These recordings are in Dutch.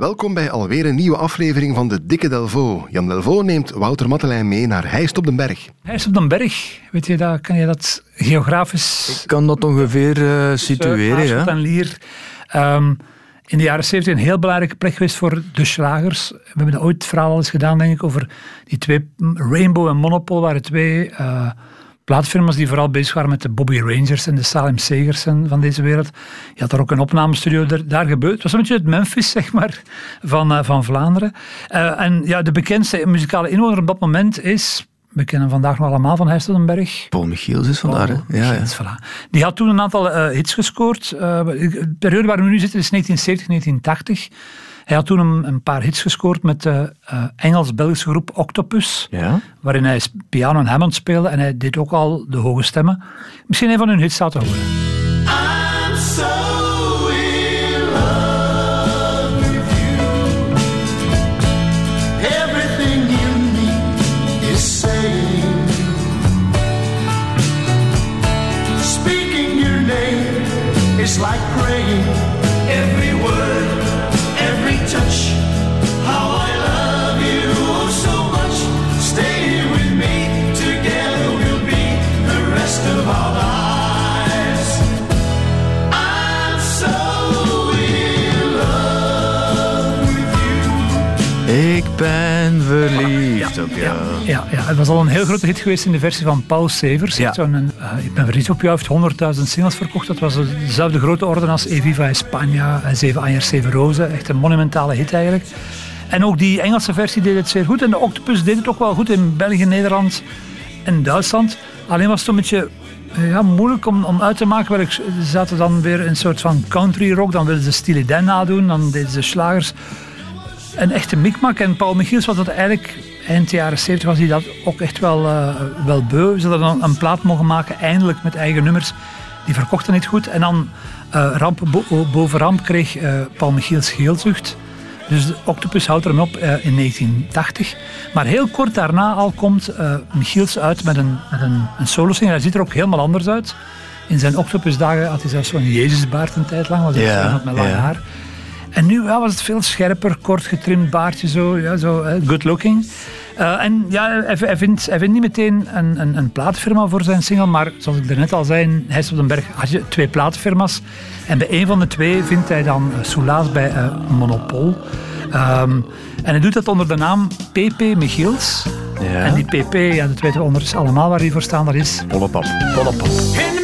Welkom bij alweer een nieuwe aflevering van de Dikke Delvo. Jan Delvo neemt Wouter Mattelijn mee naar Heist op den Berg. Heist op den Berg, weet je dat, kan je dat geografisch... Ik kan dat ongeveer uh, situeren, ja. en Lier. Um, in de jaren 70 een heel belangrijke plek geweest voor de slagers. We hebben dat ooit het verhaal al eens gedaan, denk ik, over die twee... Rainbow en Monopol waren twee... Uh, plaatfirma's die vooral bezig waren met de Bobby Rangers en de Salem Segers van deze wereld. Je had er ook een opnamestudio daar, daar gebeurd. Het was een beetje het Memphis, zeg maar, van, uh, van Vlaanderen. Uh, en ja, de bekendste muzikale inwoner op dat moment is we kennen vandaag nog allemaal van Heistelenberg. Paul Michiels is vandaar. Paul ja, ja. Voilà. Die had toen een aantal uh, hits gescoord. Uh, de periode waar we nu zitten is 1970, 1980. Hij had toen een, paar hits gescoord met de uh, Engels-Belgische groep Octopus. Ja? Waarin hij piano en Hammond speelde. En hij deed ook al de hoge stemmen. Misschien een van hun hits laten horen. Ben verliefd op jou. Ja, ja, het was al een heel grote hit geweest in de versie van Paul Severs. Ja. Uh, ik ben verliefd op jou, heeft 100.000 singles verkocht. Dat was dezelfde grote orde als Eviva España en Zeven Anjers, Zeven Rozen. Echt een monumentale hit eigenlijk. En ook die Engelse versie deed het zeer goed. En de Octopus deed het ook wel goed in België, Nederland en Duitsland. Alleen was het een beetje ja, moeilijk om, om uit te maken. Wel, ze zaten dan weer een soort van country rock. Dan wilden ze Steely Dan nadoen. Dan deden ze slagers. Een echte mikmak. En Paul Michiels was dat eigenlijk eind jaren 70 was hij dat ook echt wel, uh, wel beu. Ze hadden dan een plaat mogen maken, eindelijk met eigen nummers. Die verkochten niet goed. En dan uh, ramp boven ramp kreeg uh, Paul Michiels geelzucht. Dus de Octopus houdt er hem op in 1980. Maar heel kort daarna al komt Michiels uit met een, met een, een solo -singer. Hij ziet er ook helemaal anders uit. In zijn Octopusdagen had hij zelfs zo'n Jezusbaard een tijd lang. Was hij yeah, met lang yeah. haar. En nu ja, was het veel scherper, kort getrimd baardje, zo, ja, zo good looking. Uh, en ja, hij, hij, vindt, hij vindt niet meteen een, een, een plaatfirma voor zijn single, maar zoals ik daarnet al zei, in Heist op den Berg had je twee plaatfirma's. En bij een van de twee vindt hij dan uh, soelaas bij uh, Monopol. Um, en hij doet dat onder de naam PP Michiels. Ja. En die PP, ja, dat weten we ondertussen allemaal waar die voor staan, dat is... Pollepap. Pollepap.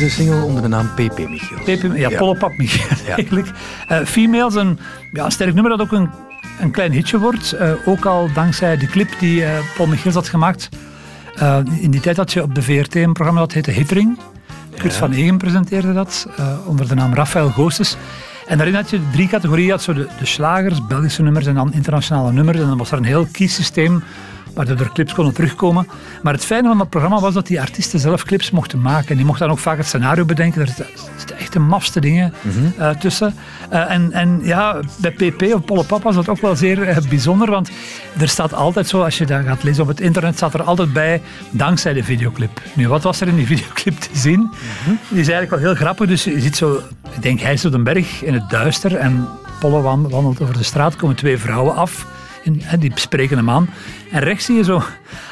Is een single onder de naam PP Michiel. PP, ja, ja. Pollepap Michiel ja. eigenlijk. Uh, Females, een, ja, een sterk nummer dat ook een, een klein hitje wordt. Uh, ook al dankzij de clip die uh, Paul Michiels had gemaakt. in die tijd had je op de VRT een programma dat heette Hittering. Kurt van Egen presenteerde dat onder de naam Rafael Goossens. En daarin had je drie categorieën. Je had zo de, de slagers, Belgische nummers en dan internationale nummers. En dan was er een heel kiessysteem waardoor er clips konden terugkomen. Maar het fijne van dat programma was dat die artiesten zelf clips mochten maken. En die mochten dan ook vaak het scenario bedenken. Er zitten echt de mafste dingen eh, tussen. Eh, en, en ja, bij PP of Polle Pap was dat ook wel zeer eh, bijzonder, want er staat altijd zo, als je dat gaat lezen op het internet, staat er altijd bij, dankzij de videoclip. Nu, wat was er in die videoclip te zien? Die is eigenlijk wel heel grappig, dus je ziet zo, ik denk, hij is op een berg in het duister en Polle wan- wandelt over de straat, komen twee vrouwen af. En, die spreken hem aan. En rechts zie je zo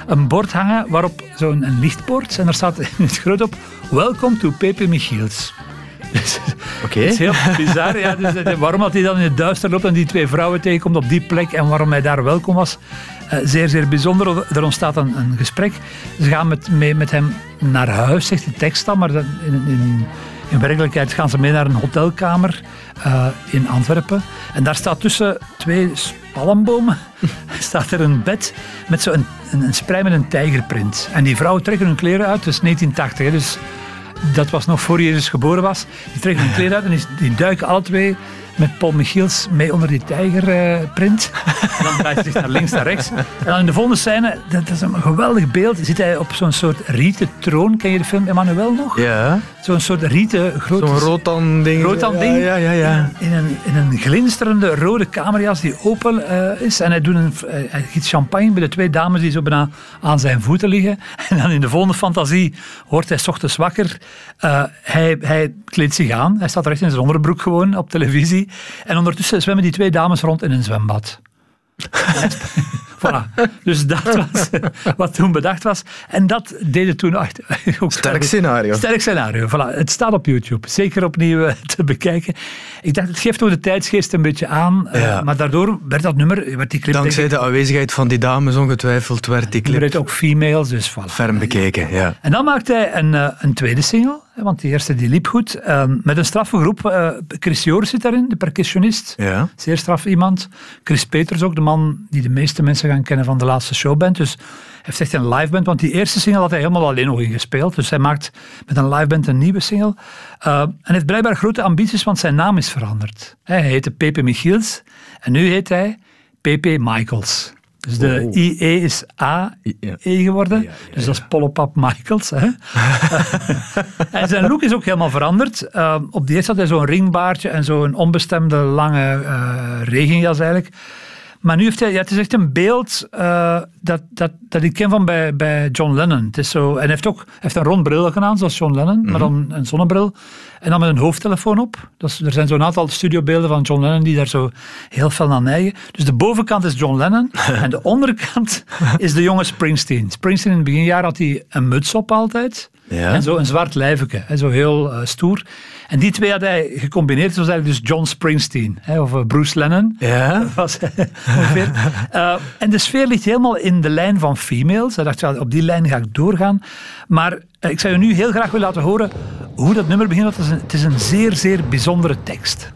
een bord hangen waarop zo'n een lichtbord. En daar staat in het groot op: Welcome to Pepe Michiels. Dus, Oké. Het is heel bizar. Ja, dus, eh, waarom dat hij dan in het duister loopt en die twee vrouwen tegenkomt op die plek en waarom hij daar welkom was. eh, zeer, zeer bijzonder. Er ontstaat een, een gesprek. Ze gaan met, mee met hem naar huis, zegt de tekst dan. Maar in, in, in werkelijkheid gaan ze mee naar een hotelkamer eh, in Antwerpen. En daar staat tussen twee palmbomen staat er een bed met zo'n een, een sprei met een tijgerprint. En die vrouwen trekken hun kleren uit. Is 1980, hè, dus dat was nog voor Jezus geboren was. Die trekken hun kleren uit en die duiken alle twee met Paul Michiels mee onder die tijgerprint. en dan draait hij zich naar links, naar rechts. En dan in de volgende scène, dat, dat is een geweldig beeld, zit hij op zo'n soort rieten troon. Ken je de film Emmanuel nog? Ja, Zo'n soort rieten grote... zo'n rotan ding. Rotan ding. Ja, ja, ja. ja. In een, in een glinsterende rode kamerjas die open eh, is. En hij, doet een, eh, hij giet champagne bij de twee dames die zo bijna aan zijn voeten liggen. En dan in de volgende fantasie wordt hij 's ochtends wakker. Eh, hij, hij kleedt zich aan. Hij staat recht in zijn onderbroek gewoon op televisie. En ondertussen zwemmen die twee dames rond in een zwembad. voilà. Dus dat was wat toen bedacht was. En dat deden toen ook Sterk scenario. Sterk scenario, voilà. Het staat op YouTube. Zeker opnieuw eh, te bekijken. Ik dacht, het geeft ook de tijdsgeest een beetje aan. eh, maar daardoor werd dat nummer, werd die clip... Dankzij de aanwezigheid van die dames ongetwijfeld werd die er werd clip ook females, dus voilà. ferm bekeken. Ja. En dan maakte hij een, eh, een tweede single, want die eerste die liep goed, eh, met een straffe groep. eh, Chris Joris zit daarin, de percussionist. Ja. Zeer straf iemand. Chris Peters ook, de man die de meeste mensen gaan kennen van de laatste showband. Dus hij heeft echt een liveband, want die eerste single had hij helemaal alleen nog ingespeeld. Dus hij maakt met een liveband een nieuwe single. Eh, en heeft blijkbaar grote ambities, want zijn naam is veranderd. Hij heette Pepe Michiels en nu heet hij Pepe Michaels. Dus de Oh. IE is AE Ja. geworden. dus dat is Pollopap Michaels. Hè? en zijn look is ook helemaal veranderd. Eh, op die eerste had hij zo'n ringbaardje en zo'n onbestemde lange eh, regenjas eigenlijk. Maar nu heeft hij, ja, het is echt een beeld eh, dat, dat, dat ik ken van bij, bij John Lennon. Het is zo, en hij heeft ook hij heeft een rond bril gedaan, zoals John Lennon, maar dan een zonnebril. En dan met een hoofdtelefoon op. Dus er zijn zo'n aantal studiobeelden van John Lennon die daar zo heel fel naar neigen. Dus de bovenkant is John Lennon en de onderkant is de jonge Springsteen. Springsteen in het beginjaar had hij een muts op altijd. Ja. En zo een zwart lijfje, zo heel eh, stoer. En die twee had hij gecombineerd. Dat was eigenlijk dus John Springsteen, hè, of eh, Bruce Lennon. Ja. Was, ongeveer. Eh, en de sfeer ligt helemaal in de lijn van females. Hij dacht, ja, op die lijn ga ik doorgaan. Maar eh, ik zou je nu heel graag willen laten horen hoe dat nummer begint. want Het is een, het is een zeer, zeer bijzondere tekst.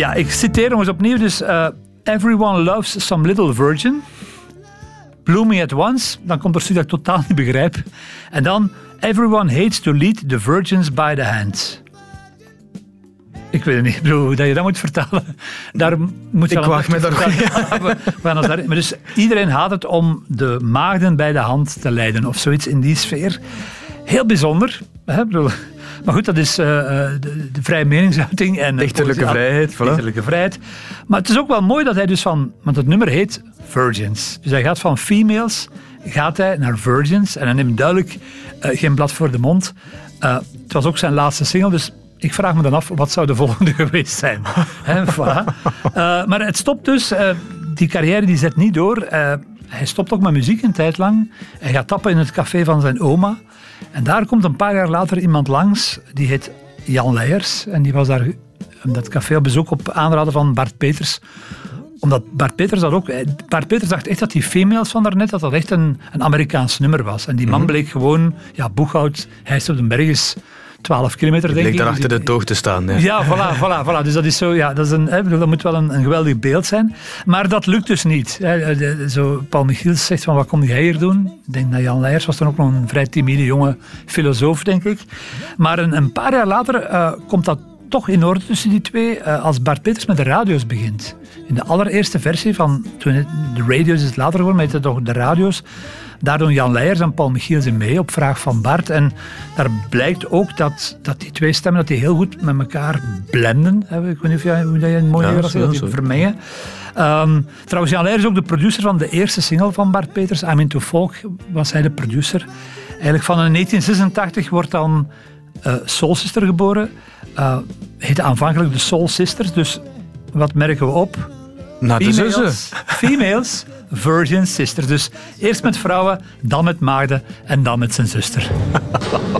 Ja, ik citeer nog eens opnieuw. Dus, eh, Everyone loves some little virgin. Blooming at once. Dan komt er zoiets dat ik totaal niet begrijp. En dan, everyone hates to lead the virgins by the hand. Ik weet het niet, bedoel, hoe dat je dat moet vertalen. Daar moet je Ik een me daar- Maar dus iedereen haat het om de maagden bij de hand te leiden of zoiets in die sfeer. Heel bijzonder. Hè? Maar goed, dat is eh, eh, de, de vrije meningsuiting. en eh, Dichterlijke vrijheid, voilà. Dichterlijke vrijheid. Maar het is ook wel mooi dat hij dus van... Want het nummer heet Virgins. Dus hij gaat van females gaat hij naar virgins. En hij neemt duidelijk geen blad voor de mond. Het was ook zijn laatste single, dus ik vraag me dan af, wat zou de volgende geweest zijn? Hè, voilà. Maar het stopt dus. die carrière die zet niet door. Hij stopt ook met muziek een tijd lang. Hij gaat tappen in het café van zijn oma. En daar komt een paar jaar later iemand langs. Die heet Jan Leijers. En die was daar in dat café op bezoek op aanraden van Bart Peters omdat Bart Peters dat ook... eh, Bart Peters dacht echt dat die females van daarnet, dat dat echt een, een Amerikaans nummer was. En die man bleek gewoon, ja, Boeghout, hij is op de berg is 12 kilometer, denk Ligt ik. daar Dus achter die- de toog te staan. hè. ja, voilà, voilà, voilà. Dus dat is zo, ja, dat, is een, hè, bedoel, dat moet wel een, een geweldig beeld zijn. Maar dat lukt dus niet. Hè. De- Zo, Paul Michiels zegt van, wat kom jij hier doen? Ik denk dat Jan Leijers was dan ook nog een vrij timide jonge filosoof, denk ik. Maar een, een paar jaar later eh, komt dat toch in orde tussen die twee eh, als Bart Peters met de radio's begint. In de allereerste versie van, toen het, de radio's is het later geworden, maar het toch de radio's. Daar doen Jan Leijers en Paul Michiels in mee op vraag van Bart. En daar blijkt ook dat, dat die twee stemmen dat die heel goed met elkaar blenden. Ik weet niet of jij, hoe dat je een mooie Ja, dat die vermengen. Ehm, trouwens, Jan Leijers is ook de producer van de eerste single van Bart Peters. I'm Into Folk was hij de producer. Eigenlijk van in 1986 wordt dan eh Soul Sister geboren. Eh heette aanvankelijk de Soul Sisters. Dus wat merken we op? Na de zussen. Females, females, virgin sisters. Dus eerst met vrouwen, dan met maagden en dan met zijn zuster.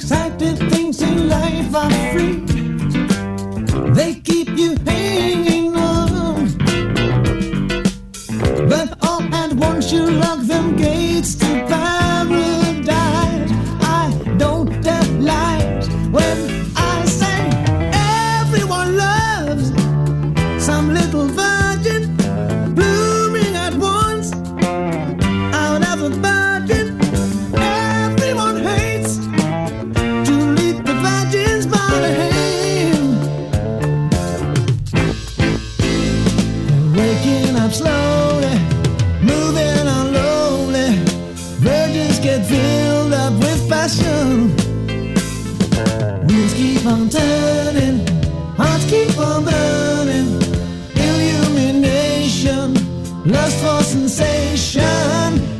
exciting things in life are free. Lust for sensation.